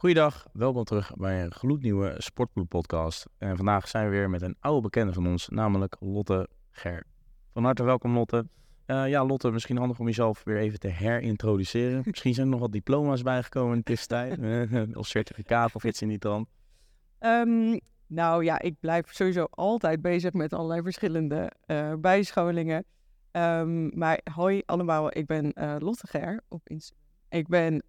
Goeiedag, welkom terug bij een gloednieuwe Sportpool podcast. En vandaag zijn we weer met een oude bekende van ons, namelijk Lotte Ger. Van harte welkom Lotte. Uh, ja Lotte, misschien handig om jezelf weer even te herintroduceren. misschien zijn er nog wat diploma's bijgekomen in de tussentijd, of certificaat of iets in die trant. Um, nou ja, ik blijf sowieso altijd bezig met allerlei verschillende uh, bijscholingen. Um, maar hoi allemaal, ik ben uh, Lotte Ger op Instagram. Ik ben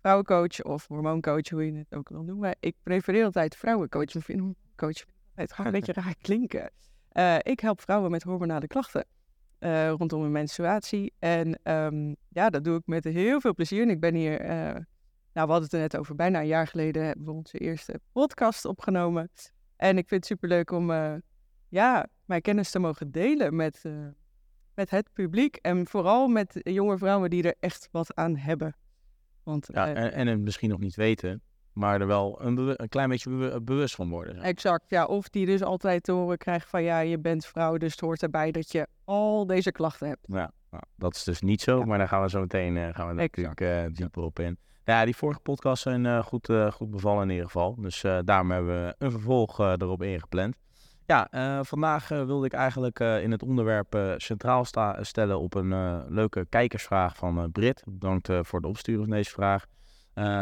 vrouwencoach of hormooncoach, hoe je het ook wil noemen. Ik prefereer altijd vrouwencoach. Ik coach het gaat een beetje raar klinken. Uh, ik help vrouwen met hormonale klachten uh, rondom hun menstruatie. En um, ja, dat doe ik met heel veel plezier. En ik ben hier, uh, nou we hadden het er net over, bijna een jaar geleden hebben we onze eerste podcast opgenomen. En ik vind het superleuk om ja, mijn kennis te mogen delen met, met het publiek. En vooral met jonge vrouwen die er echt wat aan hebben. Want, ja, uh, en, en het misschien nog niet weten, maar er wel een, een klein beetje bewust van worden. Zo. Exact, ja. Of die dus altijd te horen krijgen van ja, je bent vrouw, dus het hoort erbij dat je al deze klachten hebt. Ja, nou, dat is dus niet zo, ja. maar daar gaan we zo meteen uh, gaan we natuurlijk uh, dieper op in. Ja, die vorige podcasts zijn goed, goed bevallen in ieder geval. Dus daarom hebben we een vervolg erop ingepland. Ja, uh, vandaag uh, wilde ik eigenlijk uh, in het onderwerp centraal stellen op een leuke kijkersvraag van Brit. Bedankt voor de opsturing van deze vraag.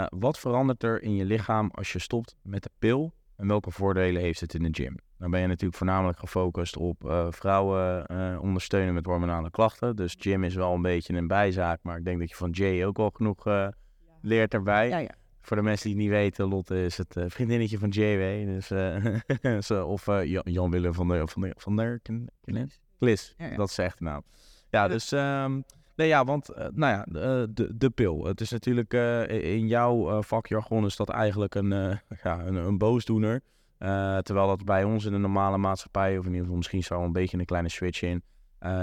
wat verandert er in je lichaam als je stopt met de pil en welke voordelen heeft het in de gym? Dan ben je natuurlijk voornamelijk gefocust op vrouwen ondersteunen met hormonale klachten. Dus gym is wel een beetje een bijzaak, maar ik denk dat je van Jay ook al genoeg leert erbij. Ja, ja. Voor de mensen die het niet weten, Lotte is het uh, vriendinnetje van JW. Dus, uh, of uh, Jan, Willem van der, van der, van der Klis. Ja, ja. dat is echt de naam. Ja, dus... Um, nee, ja, want, nou ja, de, de pil. Het is natuurlijk, in jouw vakjargon is dat eigenlijk een, ja, een, een boosdoener. terwijl dat bij ons in de normale maatschappij, of in ieder geval misschien zo een beetje een kleine switch in,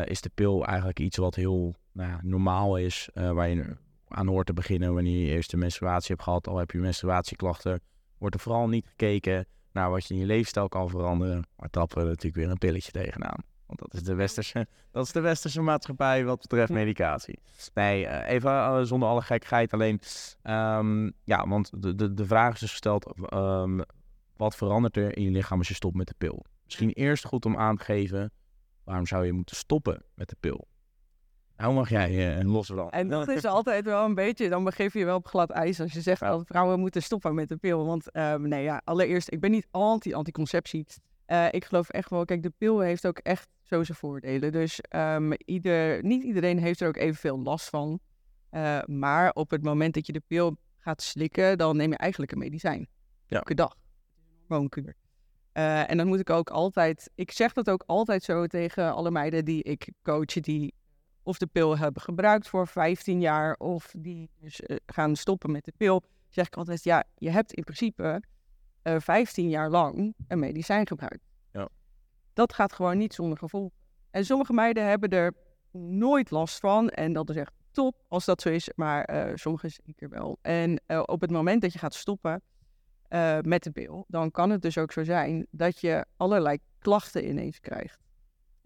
is de pil eigenlijk iets wat heel nou ja, normaal is, waar je aan hoort te beginnen wanneer je eerst een menstruatie hebt gehad. Al heb je menstruatieklachten, wordt er vooral niet gekeken naar wat je in je leefstijl kan veranderen. Maar trappen we natuurlijk weer een pilletje tegenaan. Want dat is de westerse, dat is de westerse maatschappij wat betreft medicatie. Nee, uh, even uh, zonder alle gekkigheid. Alleen, um, ja, want de, de, de vraag is dus gesteld, um, wat verandert er in je lichaam als je stopt met de pil? Misschien eerst goed om aan te geven, waarom zou je moeten stoppen met de pil? Nou mag jij uh, los dan. En dat is altijd wel een beetje, dan begeef je wel op glad ijs als je zegt dat vrouwen moeten stoppen met de pil. Want um, nee ja, allereerst, ik ben niet anti-anticonceptie. Uh, ik geloof echt wel, kijk, de pil heeft ook echt zo zijn voordelen. Dus um, ieder, niet iedereen heeft er ook evenveel last van. Uh, maar op het moment dat je de pil gaat slikken, dan neem je eigenlijk een medicijn. Ja. Elke dag. Hormoonkuur. Uh, en dan moet ik ook altijd, ik zeg dat ook altijd zo tegen alle meiden die ik coach, die of de pil hebben gebruikt voor 15 jaar of die dus uh, gaan stoppen met de pil, zeg ik altijd, ja, je hebt in principe uh, 15 jaar lang een medicijn gebruikt. Ja. Dat gaat gewoon niet zonder gevolg. En sommige meiden hebben er nooit last van en dat is echt top als dat zo is, maar uh, sommige zeker wel. En op het moment dat je gaat stoppen met de pil, dan kan het dus ook zo zijn dat je allerlei klachten ineens krijgt.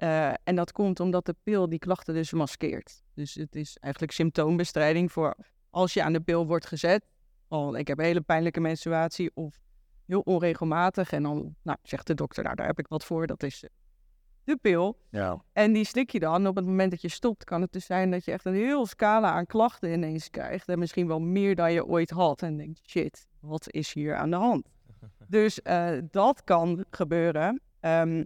Uh, en dat komt omdat de pil die klachten dus maskeert. Dus het is eigenlijk symptoombestrijding voor als je aan de pil wordt gezet. Al, ik heb een hele pijnlijke menstruatie of heel onregelmatig. En dan nou, zegt de dokter, nou daar heb ik wat voor, dat is de pil. Ja. En die slik je dan. Op het moment dat je stopt, kan het dus zijn dat je echt een heel scala aan klachten ineens krijgt. En misschien wel meer dan je ooit had. En denkt, shit, wat is hier aan de hand? dus uh, dat kan gebeuren. Um,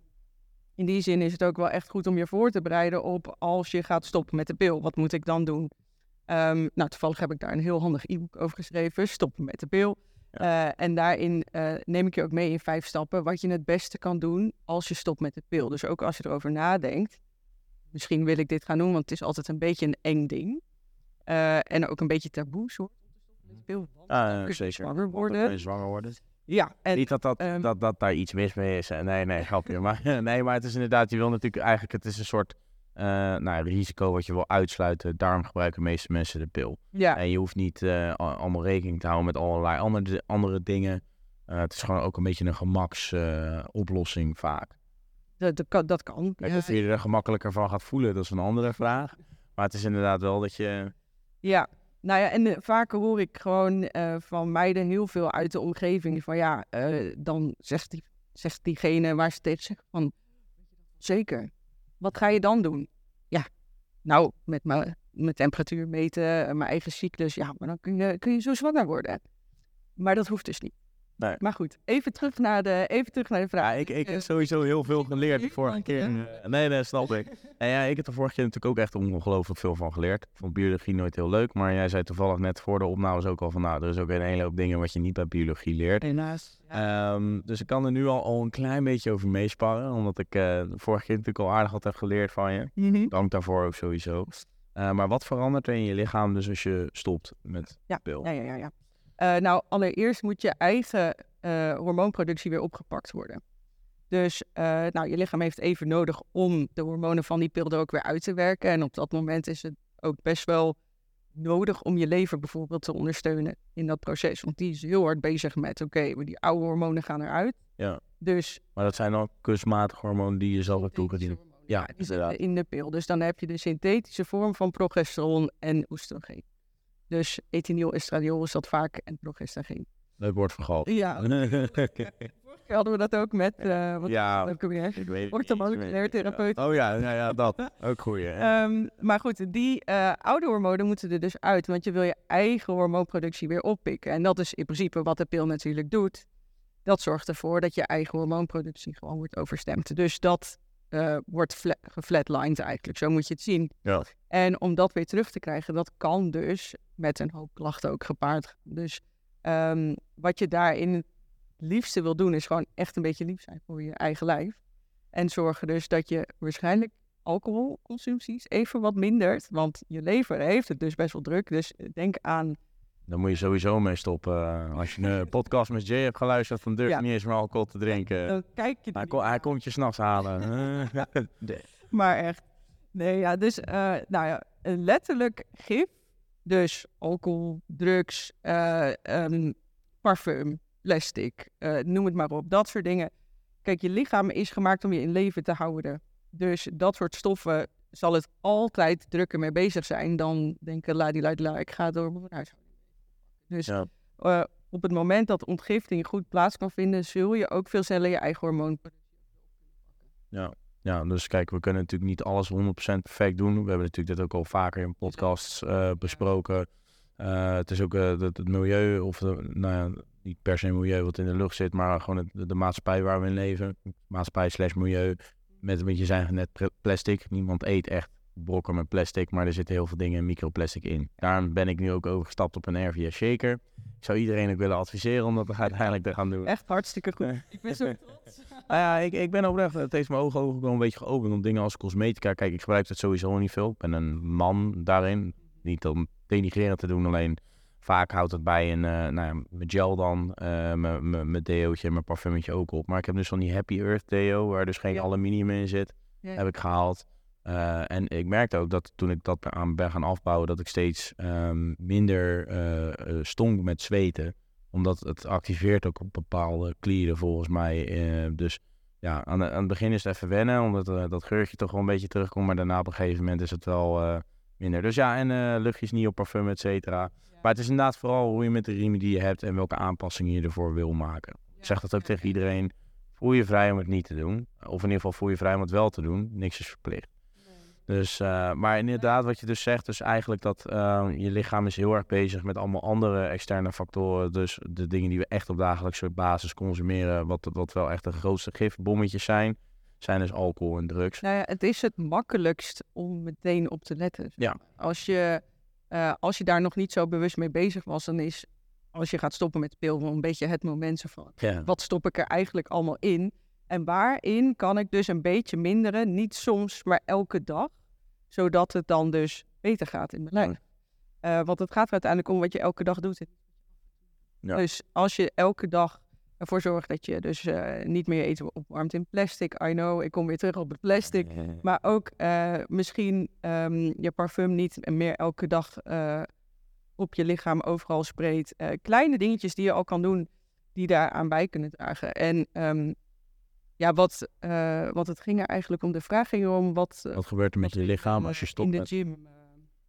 in die zin is het ook wel echt goed om je voor te bereiden op als je gaat stoppen met de pil. Wat moet ik dan doen? Um, nou, toevallig heb ik daar een heel handig e-book over geschreven. Stoppen met de pil. Ja. Uh, en daarin uh, neem ik je ook mee in vijf stappen wat je het beste kan doen als je stopt met de pil. Dus ook als je erover nadenkt, misschien wil ik dit gaan doen, want het is altijd een beetje een eng ding. Uh, en ook een beetje taboe soort om te stoppen met de pil. Ah, zeker. Zwanger worden. Zwanger worden. Ja, en, Niet dat, dat, um, dat, dat daar iets mis mee is. Nee, nee, grapje. maar, nee, maar het is inderdaad, je wil natuurlijk eigenlijk, het is een soort uh, nou, risico wat je wil uitsluiten. Daarom gebruiken de meeste mensen de pil. Ja. En je hoeft niet uh, allemaal rekening te houden met allerlei andere, andere dingen. Uh, het is gewoon ook een beetje een gemaksoplossing vaak. Dat, dat, dat kan. Kijk, ja. Of je er gemakkelijker van gaat voelen, dat is een andere vraag. Maar het is inderdaad wel dat je... Ja, nou ja, en uh, vaker hoor ik gewoon uh, van meiden heel veel uit de omgeving van ja, uh, dan zegt, die, zegt diegene waar ze tegen zegt van zeker, wat ga je dan doen? Ja, nou, met mijn, mijn temperatuur meten, mijn eigen cyclus, ja, maar dan kun je, kun je zo zwanger worden. Maar dat hoeft dus niet. Nee. Maar goed, even terug naar de, even terug naar de vraag. Ja, ik, ik heb sowieso heel veel geleerd de vorige keer. Nee, nee, snap ik. En ja, ik heb er vorige keer natuurlijk ook echt ongelooflijk veel van geleerd. Ik vond biologie nooit heel leuk, maar jij zei toevallig net voor de opnames ook al van, nou, er is ook een hele hoop dingen wat je niet bij biologie leert. Helaas. Ja. Um, dus ik kan er nu al, al een klein beetje over meesparren, omdat ik uh, de vorige keer natuurlijk al aardig wat heb geleerd van je. Mm -hmm. Dank daarvoor ook sowieso. Uh, maar wat verandert er in je lichaam dus als je stopt met ja. pil? Ja, ja, ja. ja. Uh, nou, allereerst moet je eigen uh, hormoonproductie weer opgepakt worden. Dus uh, nou, je lichaam heeft even nodig om de hormonen van die pil er ook weer uit te werken. En op dat moment is het ook best wel nodig om je lever bijvoorbeeld te ondersteunen in dat proces. Want die is heel hard bezig met, oké, okay, die oude hormonen gaan eruit. Ja. Dus, maar dat zijn dan kunstmatige hormonen die je zelf hebt toegediend. Ja, zitten in de pil. Dus dan heb je de synthetische vorm van progesteron en oestrogeen. Dus ethinyl, estradiol is dat vaak en progesteron. Leuk woord vergald. Ja. Vorige keer hadden we dat ook met, uh, wat ja, ook weer? ik weet Orthomoleculair therapeut. Oh ja, ja, ja dat. Ook goeie. Um, maar goed, die uh, oude hormonen moeten er dus uit, want je wil je eigen hormoonproductie weer oppikken. En dat is in principe wat de pil natuurlijk doet. Dat zorgt ervoor dat je eigen hormoonproductie gewoon wordt overstemd. Dus dat uh, wordt fla geflatlined eigenlijk, zo moet je het zien. Ja. En om dat weer terug te krijgen, dat kan dus met een hoop klachten ook gepaard gaan. Dus Um, wat je daarin het liefste wil doen, is gewoon echt een beetje lief zijn voor je eigen lijf. En zorgen dus dat je waarschijnlijk alcoholconsumpties even wat mindert. Want je lever heeft het dus best wel druk. Dus denk aan. Dan moet je sowieso mee stoppen. Als je een podcast met Jay hebt geluisterd, dan durf je ja. niet eens meer alcohol te drinken. Dan kijk je hij, hij komt je s'nachts halen. nee. Maar echt. Nee, ja, dus uh, nou ja, letterlijk gif dus alcohol, drugs, uh, um, parfum, plastic, uh, noem het maar op. Dat soort dingen. Kijk, je lichaam is gemaakt om je in leven te houden. Dus dat soort stoffen zal het altijd drukker mee bezig zijn dan denken, la die la, la ik ga door mijn huishouding. Dus ja. uh, op het moment dat ontgifting goed plaats kan vinden, zul je ook veel sneller je eigen hormoon. Ja. Ja, dus kijk, we kunnen natuurlijk niet alles 100% perfect doen. We hebben natuurlijk dit ook al vaker in podcasts uh, besproken. Uh, het is ook uh, het, het, milieu, of de, nou ja, niet per se milieu wat in de lucht zit, maar gewoon het, de maatschappij waar we in leven. Maatschappij slash milieu. Met een beetje zijn net plastic. Niemand eet echt brokken met plastic, maar er zitten heel veel dingen in microplastic in. Daarom ben ik nu ook overgestapt op een RVS shaker. Ik zou iedereen ook willen adviseren om dat uiteindelijk te gaan doen. Echt hartstikke goed. Ik ben zo trots. nou ja, ik, ik ben oprecht, het heeft mijn ogen ook wel een beetje geopend om dingen als cosmetica. Kijk, ik gebruik het sowieso niet veel. Ik ben een man daarin. Niet om denigrerend te doen, alleen vaak houdt het bij een, uh, nou ja, mijn gel dan, uh, mijn deootje en mijn parfumetje ook op. Maar ik heb dus van die Happy Earth deo, waar dus geen ja. aluminium in zit, ja. heb ik gehaald. Uh, en ik merkte ook dat toen ik dat aan ben gaan afbouwen, dat ik steeds um, minder uh, stonk met zweten. Omdat het activeert ook op bepaalde klieren volgens mij. Uh, dus ja, aan, aan, het begin is het even wennen, omdat dat geurtje toch wel een beetje terugkomt. Maar daarna op een gegeven moment is het wel minder. Dus ja, en luchtjes niet op parfum, et cetera. Ja. Maar het is inderdaad vooral hoe je met de riemen die je hebt en welke aanpassingen je ervoor wil maken. Ja. Ik zeg dat ook ja, tegen iedereen. Voel je vrij om het niet te doen. Of in ieder geval voel je vrij om het wel te doen. Niks is verplicht. Dus, uh, maar inderdaad, wat je dus zegt, dus eigenlijk dat uh, je lichaam is heel erg bezig met allemaal andere externe factoren. Dus de dingen die we echt op dagelijkse basis consumeren, wat, wat wel echt de grootste gifbommetjes zijn, zijn dus alcohol en drugs. Nou ja, het is het makkelijkst om meteen op te letten. Ja. Als je, uh, als je daar nog niet zo bewust mee bezig was, dan is als je gaat stoppen met pil, een beetje het moment van, ja. wat stop ik er eigenlijk allemaal in? En waarin kan ik dus een beetje minderen, niet soms, maar elke dag, zodat het dan dus beter gaat in mijn lijf. Uh, want het gaat er uiteindelijk om wat je elke dag doet. Ja. Dus als je elke dag ervoor zorgt dat je dus uh, niet meer eten opwarmt in plastic, I know, ik kom weer terug op het plastic, maar ook uh, misschien um, je parfum niet meer elke dag op je lichaam overal spreekt. kleine dingetjes die je al kan doen, die daaraan bij kunnen dragen. En um, ja, wat, uh, wat het ging er eigenlijk om. De vraag ging om wat... Uh, wat gebeurt er met je lichaam als je stopt In de gym. Uh,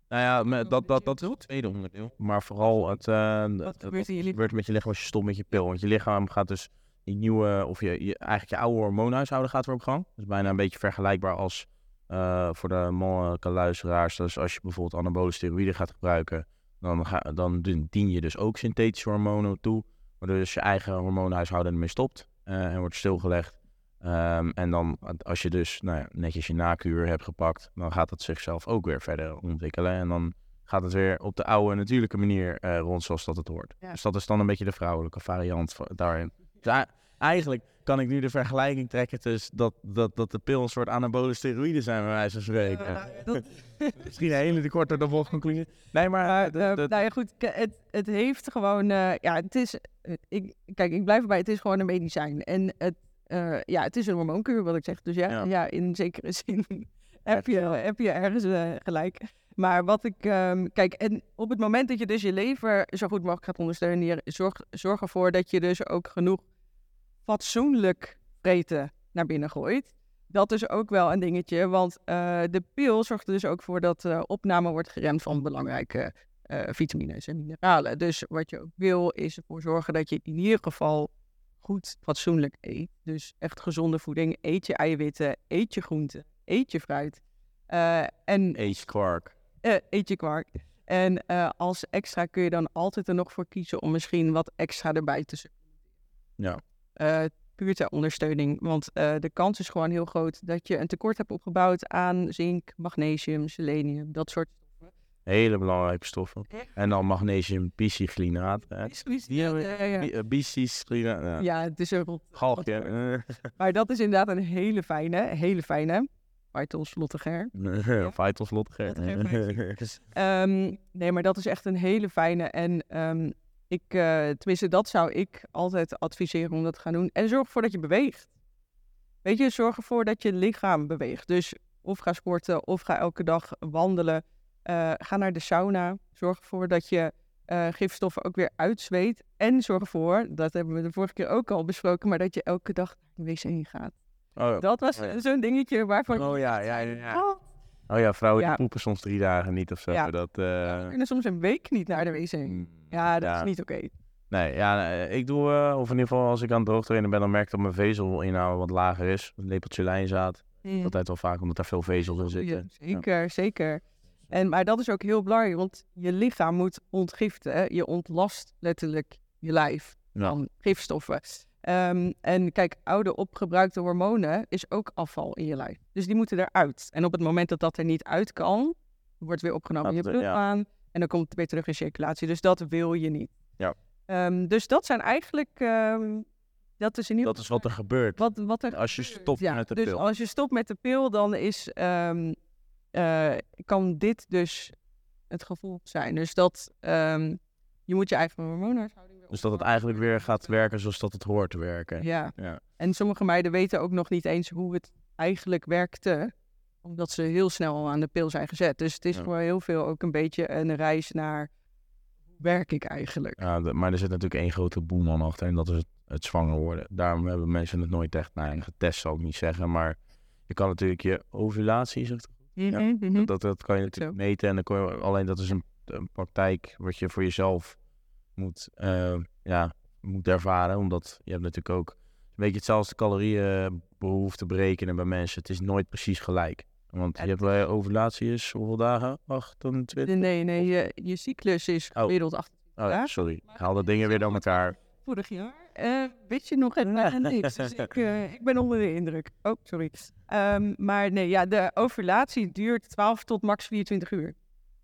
Nou ja, dat, dat, dat is het tweede onderdeel. Maar vooral het, uh, Wat gebeurt gebeurt met je lichaam als je stopt met je pil. Want je lichaam gaat dus die nieuwe, of je, je eigenlijk je oude hormoonhuishouden gaat weer op gang. Dat is bijna een beetje vergelijkbaar als uh, voor de mannelijke luisteraars. Dus als je bijvoorbeeld anabole steroïden gaat gebruiken, dan, ga, dan dien je dus ook synthetische hormonen toe. Waardoor dus je eigen hormoonhuishouden ermee stopt uh, en wordt stilgelegd. Um, en dan, als je dus nou ja, netjes je nakuur hebt gepakt, dan gaat het zichzelf ook weer verder ontwikkelen. En dan gaat het weer op de oude natuurlijke manier uh, rond zoals dat het hoort. Ja. Dus dat is dan een beetje de vrouwelijke variant daarin. Dus eigenlijk kan ik nu de vergelijking trekken tussen dat, dat, dat de pil een soort anabole steroïden zijn, bij wijze van spreken. Uh, dat... Misschien een hele korte de bocht conclusie. Nee, maar... Uh, uh, nou ja, goed, het, het heeft gewoon... ja, het is... Ik, kijk, ik blijf erbij, het is gewoon een medicijn. En het uh, ja, het is een hormoonkuur, wat ik zeg. Dus ja, ja. ja in zekere zin heb, je, heb je ergens uh, gelijk. Maar wat ik... Um, kijk, en op het moment dat je dus je lever zo goed mogelijk gaat ondersteunen... Zorg, zorg ervoor dat je dus ook genoeg fatsoenlijk vreten naar binnen gooit. Dat is ook wel een dingetje, want uh, de pil zorgt er dus ook voor dat uh, opname wordt geremd van belangrijke vitamines en mineralen. Dus wat je ook wil, is ervoor zorgen dat je in ieder geval goed fatsoenlijk eet. Dus echt gezonde voeding. Eet je eiwitten, eet je groenten, eet je fruit. Uh, en, eet je kwark. Uh, eet je kwark. En uh, als extra kun je dan altijd er nog voor kiezen om misschien wat extra erbij te Ja. puur ter ondersteuning. Want de kans is gewoon heel groot dat je een tekort hebt opgebouwd aan zink, magnesium, selenium, dat soort Hele belangrijke stoffen. Echt? En dan magnesium biciclinaat. Biciclinaat. Ja. ja, het is een rot. Galgje. maar dat is inderdaad een hele fijne, hele fijne. Vitals Lotteger. Ja. Vitals Lotteger. um, nee, maar dat is echt een hele fijne. En um, ik, uh, tenminste, dat zou ik altijd adviseren om dat te gaan doen. En zorg ervoor dat je beweegt. Weet je, zorg ervoor dat je lichaam beweegt. Dus of ga sporten, of ga elke dag wandelen. Uh, ga naar de sauna. Zorg ervoor dat je uh, gifstoffen ook weer uitzweet. En zorg ervoor, dat hebben we de vorige keer ook al besproken, maar dat je elke dag naar de wc gaat. Oh, dat was oh, ja. zo'n dingetje waarvan. Oh ja, ja, ja. Oh, oh ja, vrouwen ja. poepen soms drie dagen niet of zo. Ja. Dat, uh... kunnen soms een week niet naar de wc. Ja, dat is niet oké. Okay. Nee, ja, ik doe, uh, of in ieder geval als ik aan het droogtrainen ben, dan merk ik dat mijn vezelinhoud wat lager is. Een lepeltje lijnzaad. Mm. Altijd wel vaak, omdat daar veel vezels in zitten. zeker, zeker. En, maar dat is ook heel belangrijk, want je lichaam moet ontgiften. Hè? Je ontlast letterlijk je lijf ja. van gifstoffen. Um, en kijk, oude opgebruikte hormonen is ook afval in je lijf. Dus die moeten eruit. En op het moment dat dat er niet uit kan, wordt weer opgenomen in je bloedbaan. Ja. En dan komt het weer terug in circulatie. Dus dat wil je niet. Ja. Um, dus dat zijn eigenlijk... Um, dat is, in ieder dat is wat er gebeurt. Wat, wat er als je stopt ja, met de dus pil. als je stopt met de pil, dan is uh, kan dit dus het gevolg zijn. Dus dat um, je moet je eigen hormoonhuishouding weer Dus dat het eigenlijk weer gaat werken zoals dat het hoort te werken. Ja. ja. En sommige meiden weten ook nog niet eens hoe het eigenlijk werkte. Omdat ze heel snel aan de pil zijn gezet. Dus het is ja. voor heel veel ook een beetje een reis naar hoe werk ik eigenlijk. Ja, maar er zit natuurlijk één grote boeman achter. En dat is het, het zwanger worden. Daarom hebben mensen het nooit echt nou, getest, zou ik niet zeggen. Maar je kan natuurlijk je ovulatie, is Ja, -hmm, mm -hmm. dat, dat kan je natuurlijk Zo. meten en dan kon je, alleen dat is een, een praktijk wat je voor jezelf moet, uh, ja, moet ervaren. Omdat je hebt natuurlijk ook een beetje hetzelfde calorieënbehoefte berekenen bij mensen. Het is nooit precies gelijk. Want je hebt bij ovulatie is hoeveel dagen? 28? Nee, nee, je, je cyclus is gemiddeld oh. 28 oh, ja, sorry, ik haal de dingen weer door elkaar. Vorig jaar uh, weet je nog helemaal niks. Dus ik, uh, ik ben onder de indruk. Oh, sorry. Um, maar nee, ja, de ovulatie duurt 12 tot max 24 uur.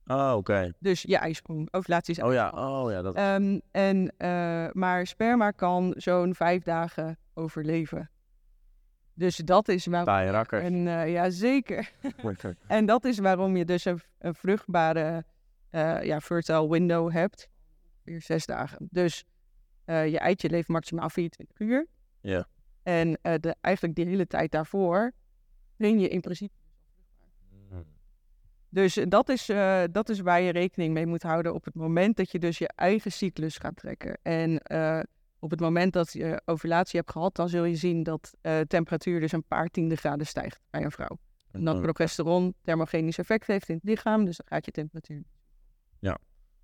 Oh, oké. Okay. Dus je ijsprong. Ovulatie is Oh ja, oh ja. Dat... Um, en, uh, maar sperma kan zo'n vijf dagen overleven. Dus dat is waarom... rakker. En, uh, ja, zeker. en dat is waarom je dus een, een vruchtbare uh, ja, fertile window hebt. Weer zes dagen. Dus uh, je eitje leeft maximaal 24 uur. Ja. En uh, de, eigenlijk die hele tijd daarvoor train je in principe. Mm. Dus dat is, uh, dat is waar je rekening mee moet houden op het moment dat je dus je eigen cyclus gaat trekken. En op het moment dat je ovulatie hebt gehad, dan zul je zien dat temperatuur dus een paar tiende graden stijgt bij een vrouw. En dat progesteron thermogenisch effect heeft in het lichaam, dus dan gaat je temperatuur.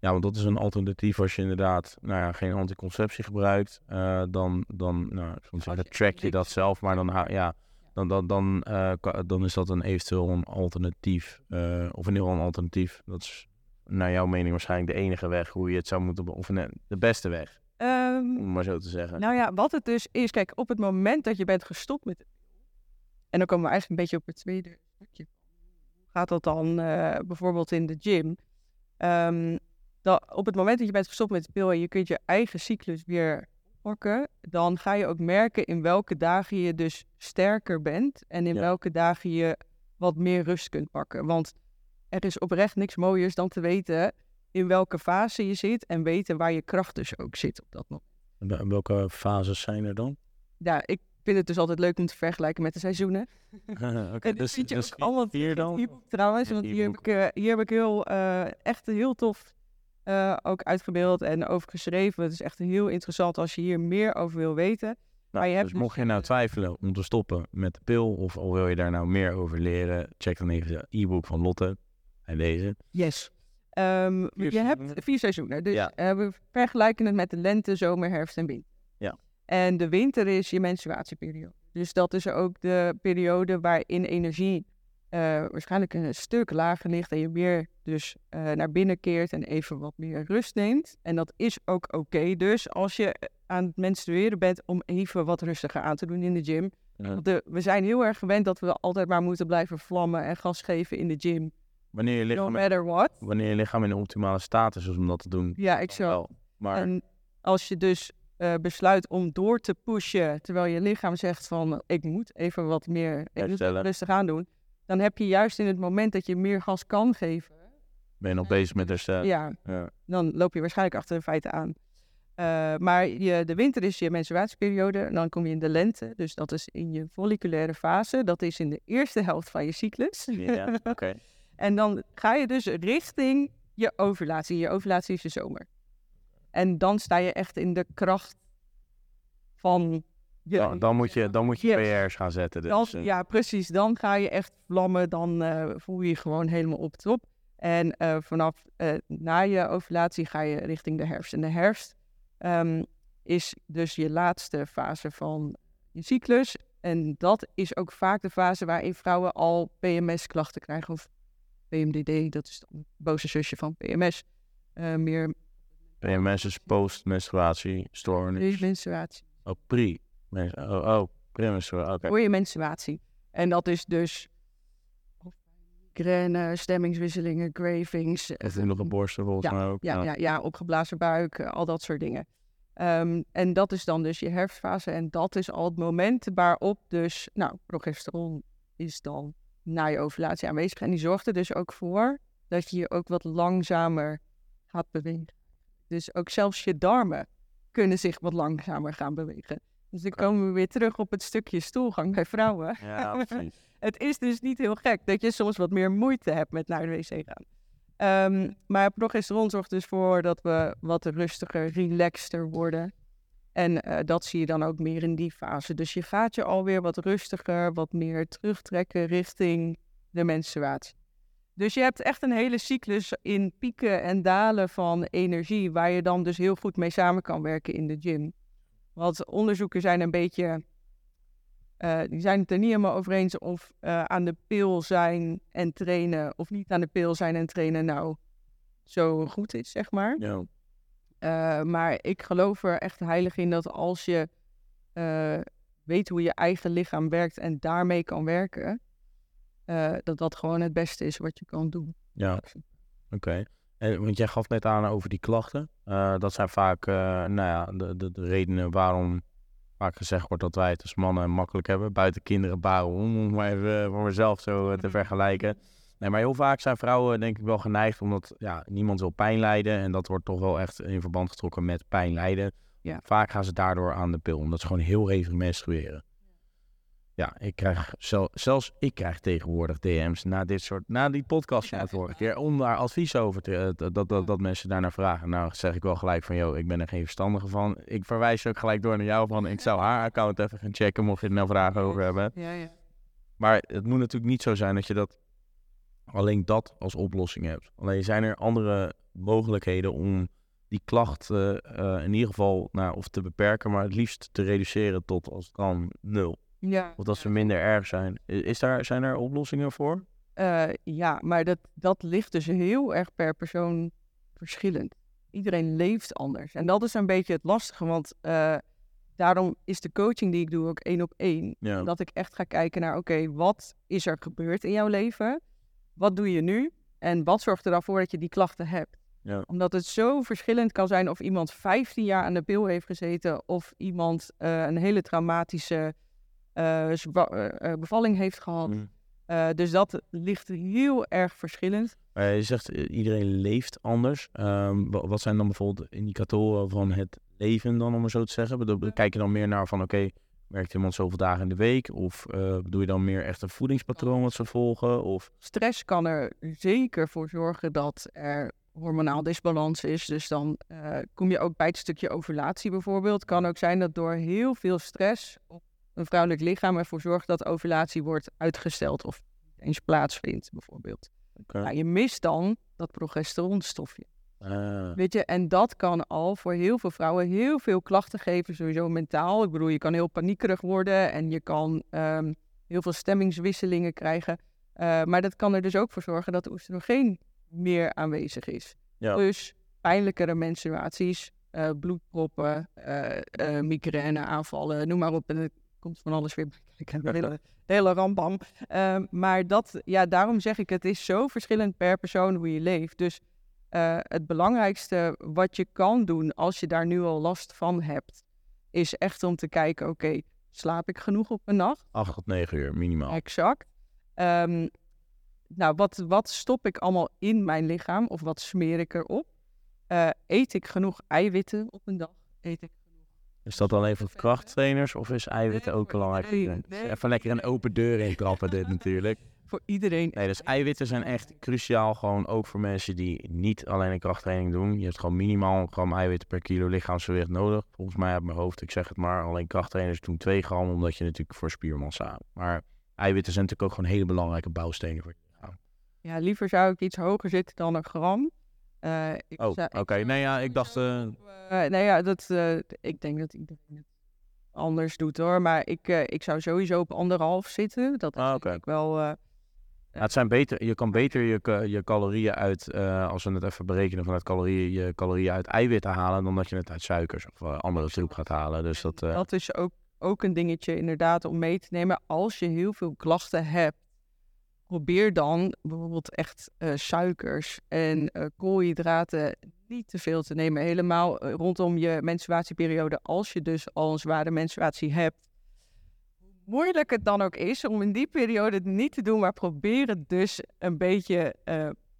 Ja, want dat is een alternatief als je inderdaad nou ja, geen anticonceptie gebruikt. eh, dan, dan, nou, zeggen, track je dat zelf, maar dan, ja, dan, dan, dan, eh, dan is dat een eventueel een alternatief. eh, of in ieder geval een alternatief. Dat is naar jouw mening waarschijnlijk de enige weg hoe je het zou moeten... Of nee, de beste weg, Ehm, om maar zo te zeggen. Nou ja, wat het dus is, kijk, op het moment dat je bent gestopt met en dan komen we eigenlijk een beetje op het tweede stukje. Hoe gaat dat dan bijvoorbeeld in de gym? Ehm, dat, op het moment dat je bent gestopt met de pil en je kunt je eigen cyclus weer pakken, dan ga je ook merken in welke dagen je dus sterker bent en in Ja. welke dagen je wat meer rust kunt pakken. Want er is oprecht niks mooiers dan te weten in welke fase je zit en weten waar je kracht dus ook zit op dat moment. En wel- en welke fases zijn er dan? Ja, ik vind het dus altijd leuk om te vergelijken met de seizoenen. Oké, En vind je ook allemaal vier in dan? trouwens, want hier heb ik, eh, hier heb ik heel, eh, echt heel tof eh, ook uitgebeeld en over geschreven. Het is echt heel interessant als je hier meer over wil weten. Nou, Maar je hebt dus dus, mocht je nou eh, twijfelen om te stoppen met de pil, of al wil je daar nou meer over leren, check dan even de e-book van Lotte. Bij deze. Yes. Ehm, je hebt vier seizoenen. Dus Ja. eh, we vergelijken het met de lente, zomer, herfst en winter. Ja. En de winter is je menstruatieperiode. Dus dat is ook de periode waarin energie eh, waarschijnlijk een stuk lager ligt. En je meer dus eh, naar binnen keert en even wat meer rust neemt. En dat is ook oké. Dus als je aan het menstrueren bent om even wat rustiger aan te doen in de gym. Ja. Want de, we zijn heel erg gewend dat we altijd maar moeten blijven vlammen en gas geven in de gym. Wanneer, je No lichaam, matter what. wanneer je lichaam in de optimale status is om dat te doen. Ja, ik dan zo. wel. Maar En als je dus eh, besluit om door te pushen, terwijl je lichaam zegt van ik moet even wat meer rustig aan doen, dan heb je juist in het moment dat je meer gas kan geven, ben je nog bezig met herstel. ja, Ja. dan loop je waarschijnlijk achter de feiten aan. Eh, maar je, de winter is je menstruatieperiode, en dan kom je in de lente, dus dat is in je folliculaire fase, dat is in de eerste helft van je cyclus. Ja, oké. En dan ga je dus richting je ovulatie. Je ovulatie is je zomer. En dan sta je echt in de kracht van je... Dan, dan moet je, dan moet je Yes. PR's gaan zetten. Dus, Dan- eh, ja, precies. Dan ga je echt vlammen. Dan eh, voel je je gewoon helemaal op top. En eh, vanaf na je ovulatie ga je richting de herfst. En de herfst ehm, is dus je laatste fase van je cyclus. En dat is ook vaak de fase waarin vrouwen al PMS-klachten krijgen. Of PMDD, dat is dan het boze zusje van PMS. Meer PMS is post-menstruatie, stoornis. menstruatie. Oh, pre. Oh, oh premenstruatie. Oké. Voor je menstruatie. En dat is dus migraine, stemmingswisselingen, cravings. Of nu nog een borsten volgens Ja, mij ook. Ja, ja, ja, opgeblazen buik, eh, al dat soort dingen. Ehm, en dat is dan dus je herfstfase. En dat is al het moment waarop dus, nou, progesteron is dan na je ovulatie aanwezig. En die zorgt er dus ook voor dat je je ook wat langzamer gaat bewegen. Dus ook zelfs je darmen kunnen zich wat langzamer gaan bewegen. Dus dan komen we weer terug op het stukje stoelgang bij vrouwen. Ja, precies. Het is dus niet heel gek dat je soms wat meer moeite hebt met naar de wc gaan. Ehm, maar progesteron zorgt dus voor dat we wat rustiger, relaxter worden. En eh, dat zie je dan ook meer in die fase. Dus je gaat je alweer wat rustiger, wat meer terugtrekken richting de menstruatie. Dus je hebt echt een hele cyclus in pieken en dalen van energie, waar je dan dus heel goed mee samen kan werken in de gym. Want onderzoeken zijn een beetje eh, die zijn het er niet helemaal over eens of eh, aan de pil zijn en trainen of niet aan de pil zijn en trainen nou zo goed is, zeg maar. Ja. Eh, maar ik geloof er echt heilig in dat als je weet hoe je eigen lichaam werkt en daarmee kan werken, dat dat gewoon het beste is wat je kan doen. Ja, oké. En Want jij gaf net aan over die klachten. Eh, dat zijn vaak, eh, nou ja, de, de, de redenen waarom vaak gezegd wordt dat wij het als mannen makkelijk hebben. Buiten kinderen baren om, om maar even eh, voor mezelf zo te vergelijken. Nee, maar heel vaak zijn vrouwen denk ik wel geneigd, omdat ja, niemand wil pijn lijden. En dat wordt toch wel echt in verband getrokken met pijn lijden. Ja. Vaak gaan ze daardoor aan de pil, omdat ze gewoon heel hevig menstrueren. Ja, ik krijg zel- zelfs ik krijg tegenwoordig DM's na dit soort, na die podcast van de vorige keer, om daar advies over te, eh, dat, dat, dat, dat mensen daarnaar vragen. Nou, zeg ik wel gelijk van, joh, ik ben er geen verstandige van. Ik verwijs ook gelijk door naar jou van, ik zou haar account even gaan checken, mocht je er nou vragen over hebben. Ja, ja. Maar het moet natuurlijk niet zo zijn dat je dat alleen dat als oplossing hebt. Alleen zijn er andere mogelijkheden om die klacht eh, in ieder geval nou, of te beperken, maar het liefst te reduceren tot als het kan nul. Ja. Of dat ze minder erg zijn. Is daar, zijn er oplossingen voor? Eh, ja, maar dat, dat ligt dus heel erg per persoon verschillend. Iedereen leeft anders. En dat is een beetje het lastige, want eh, daarom is de coaching die ik doe ook één op één. Ja. Dat ik echt ga kijken naar, oké, wat is er gebeurd in jouw leven? Wat doe je nu? En wat zorgt er dan voor dat je die klachten hebt? Ja. Omdat het zo verschillend kan zijn of iemand 15 jaar aan de pil heeft gezeten of iemand eh, een hele traumatische bevalling heeft gehad. Mm. Eh, dus dat ligt heel erg verschillend. Je zegt eh, iedereen leeft anders. Ehm, wa- wat zijn dan bijvoorbeeld indicatoren van het leven dan, om het zo te zeggen? Bedoel, Kijk je dan meer naar van, oké, werkt iemand zoveel dagen in de week? Of eh, doe je dan meer echt een voedingspatroon wat ze volgen? Of, Stress kan er zeker voor zorgen dat er hormonaal disbalans is. Dus dan eh, kom je ook bij het stukje ovulatie bijvoorbeeld. Kan ook zijn dat door heel veel stress op een vrouwelijk lichaam ervoor zorgt dat ovulatie wordt uitgesteld of eens plaatsvindt bijvoorbeeld. Nou, je mist dan dat progesteronstofje. Ah, Weet je, en dat kan al voor heel veel vrouwen heel veel klachten geven, sowieso mentaal. Ik bedoel, je kan heel paniekerig worden en je kan ehm, heel veel stemmingswisselingen krijgen. Eh, maar dat kan er dus ook voor zorgen dat de oestrogeen meer aanwezig is. Ja. Dus pijnlijkere menstruaties, eh, bloedproppen, eh eh, migraine aanvallen, noem maar op. En komt van alles weer bij kijken. De hele, de hele rambam. Ehm, maar dat, ja, daarom zeg ik, het is zo verschillend per persoon hoe je leeft. Dus eh, het belangrijkste wat je kan doen als je daar nu al last van hebt, is echt om te kijken, oké, slaap ik genoeg op een nacht? acht tot negen uur minimaal. Exact. Ehm, nou, wat, wat stop ik allemaal in mijn lichaam of wat smeer ik erop? Eh, eet ik genoeg eiwitten op een dag? Eet ik Is dat alleen voor krachttrainers of is eiwitten ook belangrijk? Nee, Even lekker een open deur in trappen dit natuurlijk. voor iedereen? Nee, dus eiwitten zijn echt cruciaal gewoon ook voor mensen die niet alleen een krachttraining doen. Je hebt gewoon minimaal een gram eiwitten per kilo lichaamsgewicht nodig. Volgens mij uit mijn hoofd, ik zeg het maar, alleen krachttrainers doen 2 gram omdat je natuurlijk voor spiermassa. Maar eiwitten zijn natuurlijk ook gewoon hele belangrijke bouwstenen voor je lichaam. Ja, liever zou ik iets hoger zitten dan een gram. Eh, ik Oh, oké. Nee, ja, ik dacht... Eh, nou ja, dat, ik denk dat iedereen het anders doet hoor. Maar ik, ik zou sowieso op anderhalf zitten. Dat is Ah, oké. ik wel... Ja, het zijn beter, je kan beter je, je calorieën uit, als we het even berekenen vanuit calorieën, je calorieën uit eiwitten halen dan dat je het uit suikers of andere troep gaat halen. Dus dat, Dat is ook, ook een dingetje inderdaad om mee te nemen. Als je heel veel klachten hebt, probeer dan bijvoorbeeld echt eh, suikers en eh, koolhydraten niet te veel te nemen. Helemaal eh, rondom je menstruatieperiode, als je dus al een zware menstruatie hebt. Moeilijk het dan ook is om in die periode het niet te doen, maar probeer het dus een beetje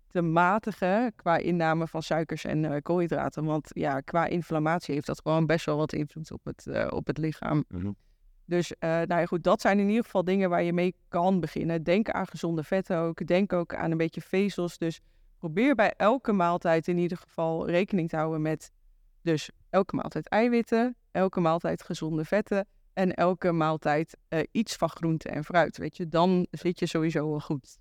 te matigen qua inname van suikers en koolhydraten. Want ja, qua inflammatie heeft dat gewoon best wel wat invloed op het, op het lichaam. mhm. Dus eh, nou ja, goed, dat zijn in ieder geval dingen waar je mee kan beginnen. Denk aan gezonde vetten ook. Denk ook aan een beetje vezels. Dus probeer bij elke maaltijd in ieder geval rekening te houden met dus elke maaltijd eiwitten, elke maaltijd gezonde vetten en elke maaltijd eh, iets van groente en fruit. Weet je, dan zit je sowieso wel goed.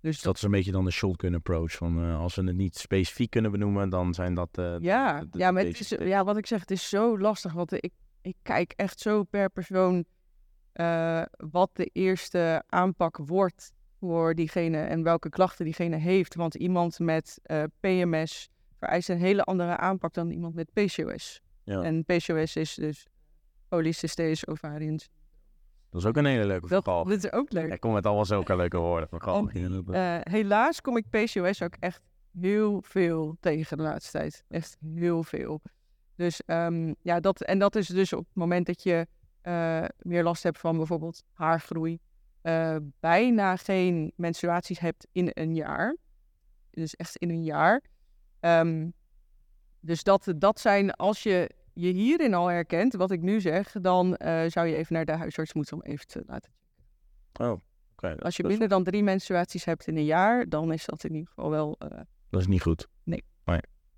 Dus dat is een beetje dan de shotgun approach. Van, eh, als we het niet specifiek kunnen benoemen, dan zijn dat... Ja, de- ja, maar de het is, basic ja, wat ik zeg, het is zo lastig. Want ik, ik kijk echt zo per persoon eh, wat de eerste aanpak wordt voor diegene en welke klachten diegene heeft. Want iemand met eh, PMS vereist een hele andere aanpak dan iemand met PCOS. Ja. En PCOS is dus polycystis ovarian. Dat is ook een hele leuke Dat, verhaal. dit is ook leuk. Ik kom met allemaal zulke leuke woorden. Eh, helaas kom ik PCOS ook echt heel veel tegen de laatste tijd. Echt heel veel. Dus ehm, ja, dat, en dat is dus op het moment dat je eh, meer last hebt van bijvoorbeeld haargroei, eh, bijna geen menstruaties hebt in een jaar. Dus echt in een jaar. Ehm, dus dat, dat zijn, als je je hierin al herkent, wat ik nu zeg, dan eh, zou je even naar de huisarts moeten om even te laten Oh, oké. als je minder dan drie menstruaties hebt in een jaar, dan is dat in ieder geval wel. dat is niet goed. Nee.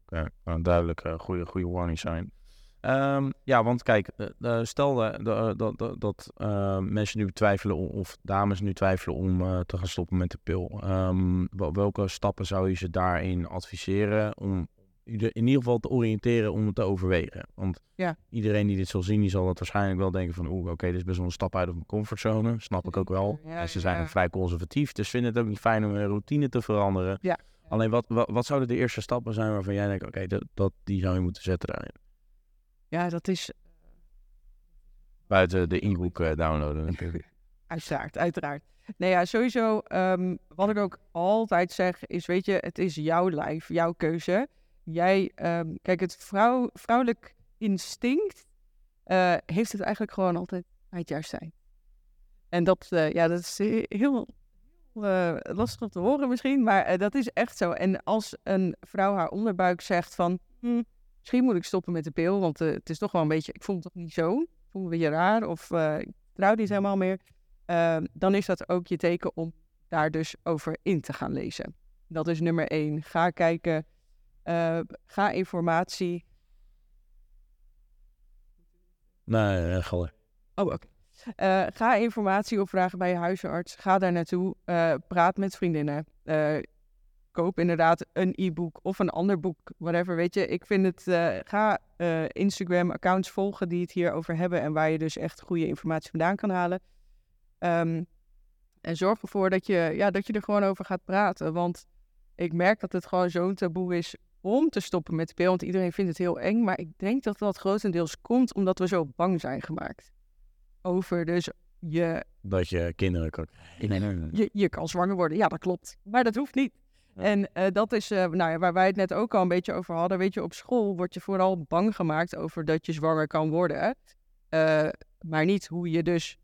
Nee. Oké, nou, duidelijk. eh goede, goede warning sign. Ehm, ja, want kijk, uh, stel dat, dat, dat mensen nu twijfelen of dames nu twijfelen om te gaan stoppen met de pil. Um, welke stappen zou je ze daarin adviseren om in ieder geval te oriënteren om het te overwegen? Want ja. iedereen die dit zal zien, die zal dat waarschijnlijk wel denken van oeh, oké, dit is best wel een stap uit op mijn comfortzone. Snap ik ook wel. en ze zijn vrij conservatief, dus vinden het ook niet fijn om hun routine te veranderen. Ja. Alleen wat, wat, wat, zouden de eerste stappen zijn waarvan jij denkt, oké, dat, dat, die zou je moeten zetten daarin? Ja, dat is... Buiten de e-book uh, downloaden natuurlijk. uiteraard, uiteraard. Nee, ja, sowieso, um, wat ik ook altijd zeg, is, weet je, het is jouw lijf, jouw keuze. Jij, um, kijk, het vrouw, vrouwelijk instinct uh, heeft het eigenlijk gewoon altijd het juist zijn. En dat, uh, ja, dat is heel uh, lastig om te horen misschien, maar dat is echt zo. En als een vrouw haar onderbuik zegt van, hm, misschien moet ik stoppen met de pil, want uh, het is toch wel een beetje, ik voel het toch niet zo, ik voel me een beetje raar of ik trouw niet helemaal meer, uh, dan is dat ook je teken om daar dus over in te gaan lezen. Dat is nummer één. Ga kijken, ga informatie. Nee, uh, Oh, oké. Okay. Ga informatie opvragen bij je huisarts. Ga daar naartoe. praat met vriendinnen koop inderdaad een e-book of een ander boek, whatever. Weet je, ik vind het, ga Instagram-accounts volgen die het hierover hebben en waar je dus echt goede informatie vandaan kan halen. Um, en zorg ervoor dat je, ja, dat je er gewoon over gaat praten. Want ik merk dat het gewoon zo'n taboe is om te stoppen met de pil. Want iedereen vindt het heel eng. Maar ik denk dat dat grotendeels komt omdat we zo bang zijn gemaakt. Over dus je... Dat je kinderen kan... Je, je kan zwanger worden. Ja, dat klopt. Maar dat hoeft niet. En uh, dat is uh, nou ja, waar wij het net ook al een beetje over hadden. Weet je, op school word je vooral bang gemaakt over dat je zwanger kan worden. Uh, maar niet hoe je dus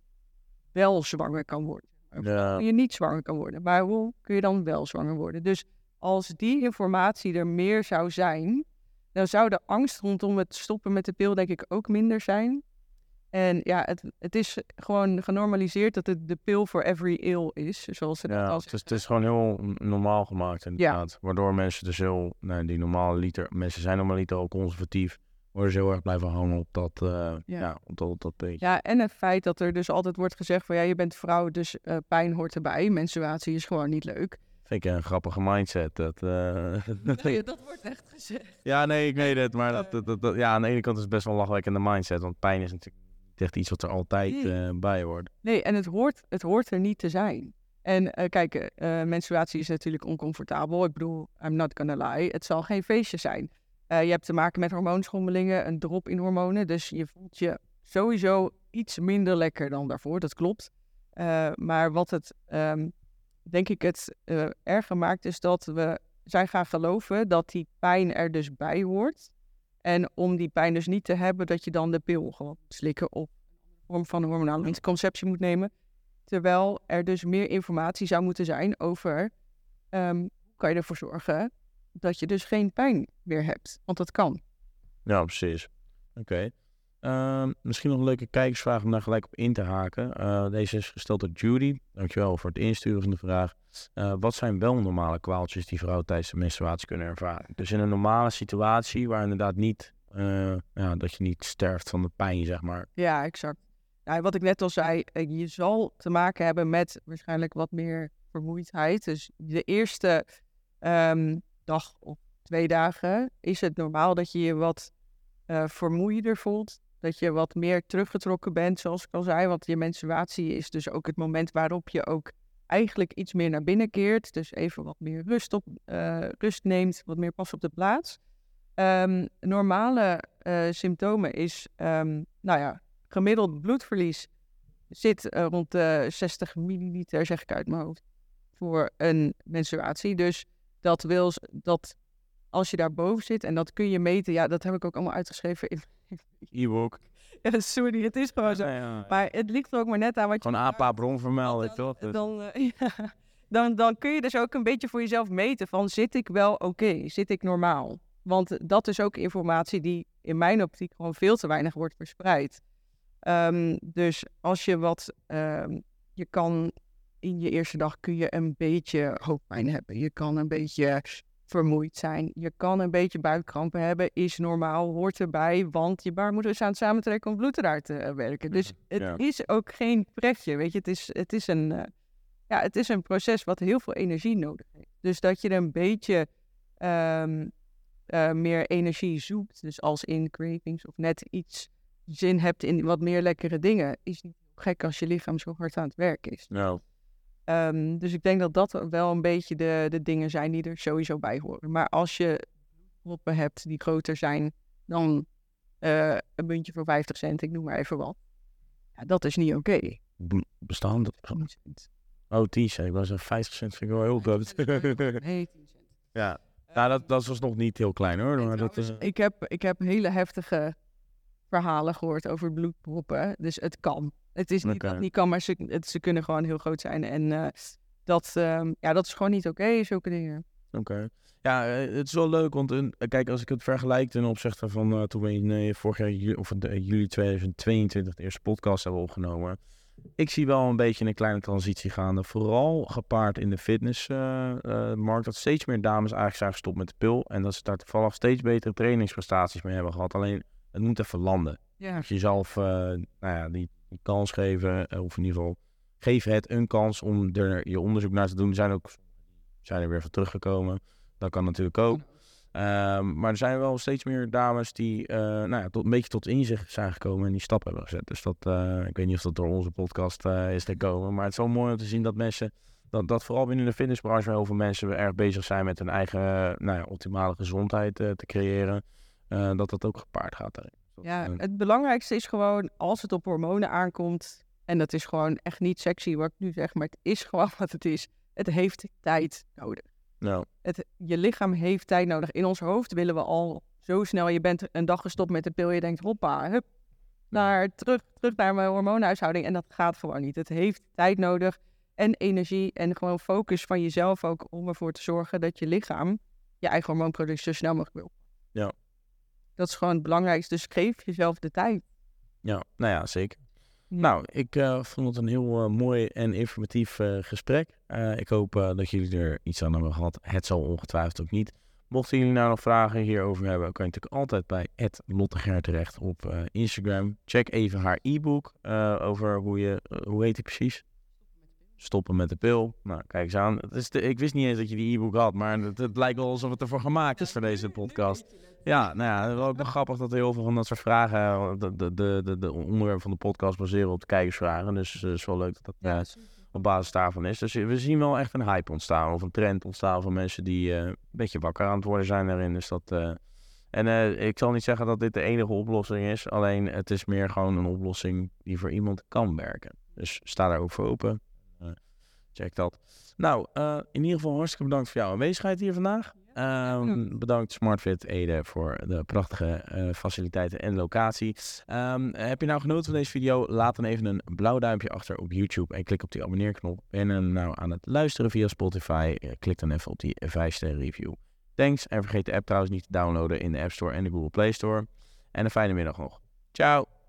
wel zwanger kan worden. Ja. Hoe je niet zwanger kan worden. Maar hoe kun je dan wel zwanger worden? Dus als die informatie er meer zou zijn, dan zou de angst rondom het stoppen met de pil denk ik ook minder zijn. En ja, het, het is gewoon genormaliseerd dat het de pil for every ill is, zoals ze ja, dat al het is, het is gewoon heel normaal gemaakt inderdaad. Ja. Waardoor mensen dus heel, nou, die normale liter, mensen zijn normaliter al conservatief, worden ze heel erg blijven hangen op dat, uh, ja. ja. op dat, op dat beetje. Ja, en het feit dat er dus altijd wordt gezegd van ja, je bent vrouw, dus uh, pijn hoort erbij. Menstruatie is gewoon niet leuk. Vind ik een grappige mindset. Dat, uh... nee, dat wordt echt gezegd. Ja, nee, ik weet het. Maar dat, dat, dat, ja, aan de ene kant is het best wel een lachwekkende mindset. Want pijn is natuurlijk echt iets wat er altijd nee. uh, bij hoort. Nee, en het hoort, het hoort er niet te zijn. En uh, kijk, uh, menstruatie is natuurlijk oncomfortabel. Ik bedoel, I'm not gonna lie. Het zal geen feestje zijn. je hebt te maken met hormoonschommelingen, een drop in hormonen. Dus je voelt je sowieso iets minder lekker dan daarvoor. Dat klopt. maar wat het, um, denk ik, het erger maakt, is dat we zijn gaan geloven dat die pijn er dus bij hoort. En om die pijn dus niet te hebben, dat je dan de pil gewoon slikken of een vorm van hormonale anticonceptie moet nemen. Terwijl er dus meer informatie zou moeten zijn over um, hoe kan je ervoor zorgen dat je dus geen pijn meer hebt. Want dat kan. Ja, precies. Oké. Uh, misschien nog een leuke kijkersvraag om daar gelijk op in te haken. Uh, deze is gesteld door Judy. Dankjewel voor het insturen van de vraag. Uh, wat zijn wel normale kwaaltjes die vrouwen tijdens de menstruatie kunnen ervaren? Dus in een normale situatie waar inderdaad niet, uh, ja, dat je niet sterft van de pijn, zeg maar. Ja, exact. Ja, wat ik net al zei, je zal te maken hebben met waarschijnlijk wat meer vermoeidheid. Dus de eerste um, dag of twee dagen is het normaal dat je je wat vermoeider voelt dat je wat meer teruggetrokken bent, zoals ik al zei. Want je menstruatie is dus ook het moment waarop je ook eigenlijk iets meer naar binnen keert. Dus even wat meer rust, op, uh, rust neemt, wat meer pas op de plaats. Um, normale uh, symptomen is, um, nou ja, gemiddeld bloedverlies zit uh, rond de 60 milliliter, zeg ik uit mijn hoofd, voor een menstruatie. Dus dat wil dat als je daar boven zit, en dat kun je meten, ja, dat heb ik ook allemaal uitgeschreven in e-book. Ja, sorry, het is gewoon zo. Ja, ja, maar het ligt er ook maar net aan wat je... Gewoon APA bronvermelding, toch? Dus. Dan, uh, dan, dan kun je dus ook een beetje voor jezelf meten van zit ik wel oké, zit ik normaal? Want dat is ook informatie die in mijn optiek gewoon veel te weinig wordt verspreid. Um, dus als je wat, um, je kan in je eerste dag kun je een beetje hoofdpijn hebben. Je kan een beetje vermoeid zijn. Je kan een beetje buikkrampen hebben, is normaal, hoort erbij, want je baarmoeder is aan het samentrekken om bloed eruit te werken. Dus het Ja. is ook geen pretje, weet je. Het is, het, is een, eh, ja, het is een proces wat heel veel energie nodig heeft. Dus dat je een beetje ehm, eh, meer energie zoekt, dus als in cravings of net iets zin hebt in wat meer lekkere dingen, is niet gek als je lichaam zo hard aan het werk is. Nou, Ehm, dus ik denk dat dat wel een beetje de, de dingen zijn die er sowieso bij horen. Maar als je bloedproppen hebt die groter zijn dan eh, een muntje voor 50 cent, ik noem maar even wat. Ja, dat is niet oké. b- bestaan dat? 10 cent. Oh, 10 cent. Ik was zeggen 50 cent vind ik wel heel groot. Nee, 10 cent. ja. Nou, dat, dat was nog niet heel klein hoor. Maar dat, eh, ik, heb, ik heb hele heftige verhalen gehoord over bloedproppen. Dus het kan. Het is niet dat het niet kan, maar ze, het, ze kunnen gewoon heel groot zijn. En eh, dat, ehm, ja, dat is gewoon niet oké, zulke dingen. Oké. Ja, eh, het is wel leuk, want een, kijk, als ik het vergelijk ten opzichte van eh, toen we in eh, vorig jaar, ju- of juli 2022, de eerste podcast hebben opgenomen. Ik zie wel een beetje een kleine transitie gaande. Vooral gepaard in de fitnessmarkt. dat steeds meer dames eigenlijk zijn gestopt met de pil. En dat ze daar toevallig steeds betere trainingsprestaties mee hebben gehad. Alleen, het moet even landen. Ja, Als je jezelf eh, nou ja, die, die kans geven, eh, of in ieder geval geef het een kans om er je onderzoek naar te doen. Er zijn ook zijn er weer van teruggekomen. Dat kan natuurlijk ook. Ehm, maar er zijn wel steeds meer dames die eh, nou ja, tot, een beetje tot inzicht zijn gekomen en die stap hebben gezet. Dus dat, eh, ik weet niet of dat door onze podcast eh, is gekomen. Maar het is wel mooi om te zien dat mensen, dat, dat vooral binnen de fitnessbranche heel veel mensen erg bezig zijn met hun eigen nou ja, optimale gezondheid te creëren. dat dat ook gepaard gaat daarin. Ja, het belangrijkste is gewoon als het op hormonen aankomt. En dat is gewoon echt niet sexy wat ik nu zeg, maar het is gewoon wat het is. Het heeft tijd nodig. nou, Het, je lichaam heeft tijd nodig. In ons hoofd willen we al zo snel. Je bent een dag gestopt met de pil. Je denkt, hoppa, hup, naar, terug, terug naar mijn hormoonhuishouding. En dat gaat gewoon niet. Het heeft tijd nodig en energie en gewoon focus van jezelf ook om ervoor te zorgen dat je lichaam je eigen hormoonproductie zo snel mogelijk wil. Ja. Dat is gewoon het belangrijkste. Dus geef jezelf de tijd. Ja, nou ja, zeker. Nou, ik eh, vond het een heel eh, mooi en informatief eh, gesprek. Ik hoop dat jullie er iets aan hebben gehad. Het zal ongetwijfeld ook niet. Mochten jullie nou nog vragen hierover hebben, kan je natuurlijk altijd bij Lotte terecht op Instagram. Check even haar e-book over hoe je, hoe heet die precies? Stoppen met de pil. Nou, kijk eens aan. Het is ik wist niet eens dat je die e-book had, maar het, het lijkt wel alsof het ervoor gemaakt is voor deze podcast. Ja, nou ja, het is wel ook nog grappig dat heel veel van dat soort vragen, eh, de, de, de, de, de onderwerpen van de podcast baseren op de kijkersvragen. Dus eh, het is wel leuk dat dat eh, op basis daarvan is. Dus we zien wel echt een hype ontstaan of een trend ontstaan van mensen die eh, een beetje wakker aan het worden zijn daarin. Dus dat, eh, en eh, ik zal niet zeggen dat dit de enige oplossing is, alleen het is meer gewoon een oplossing die voor iemand kan werken. Dus sta daar ook voor open. Eh, check dat. Nou, eh, in ieder geval hartstikke bedankt voor jouw aanwezigheid hier vandaag. Ehm, bedankt SmartFit Ede voor de prachtige eh, faciliteiten en locatie. Ehm, heb je nou genoten van deze video? Laat dan even een blauw duimpje achter op YouTube en klik op die abonneerknop. Ben je nou aan het luisteren via Spotify? Klik dan even op die 5 sterren review. Thanks en vergeet de app trouwens niet te downloaden in de App Store en de Google Play Store. En een fijne middag nog. Ciao!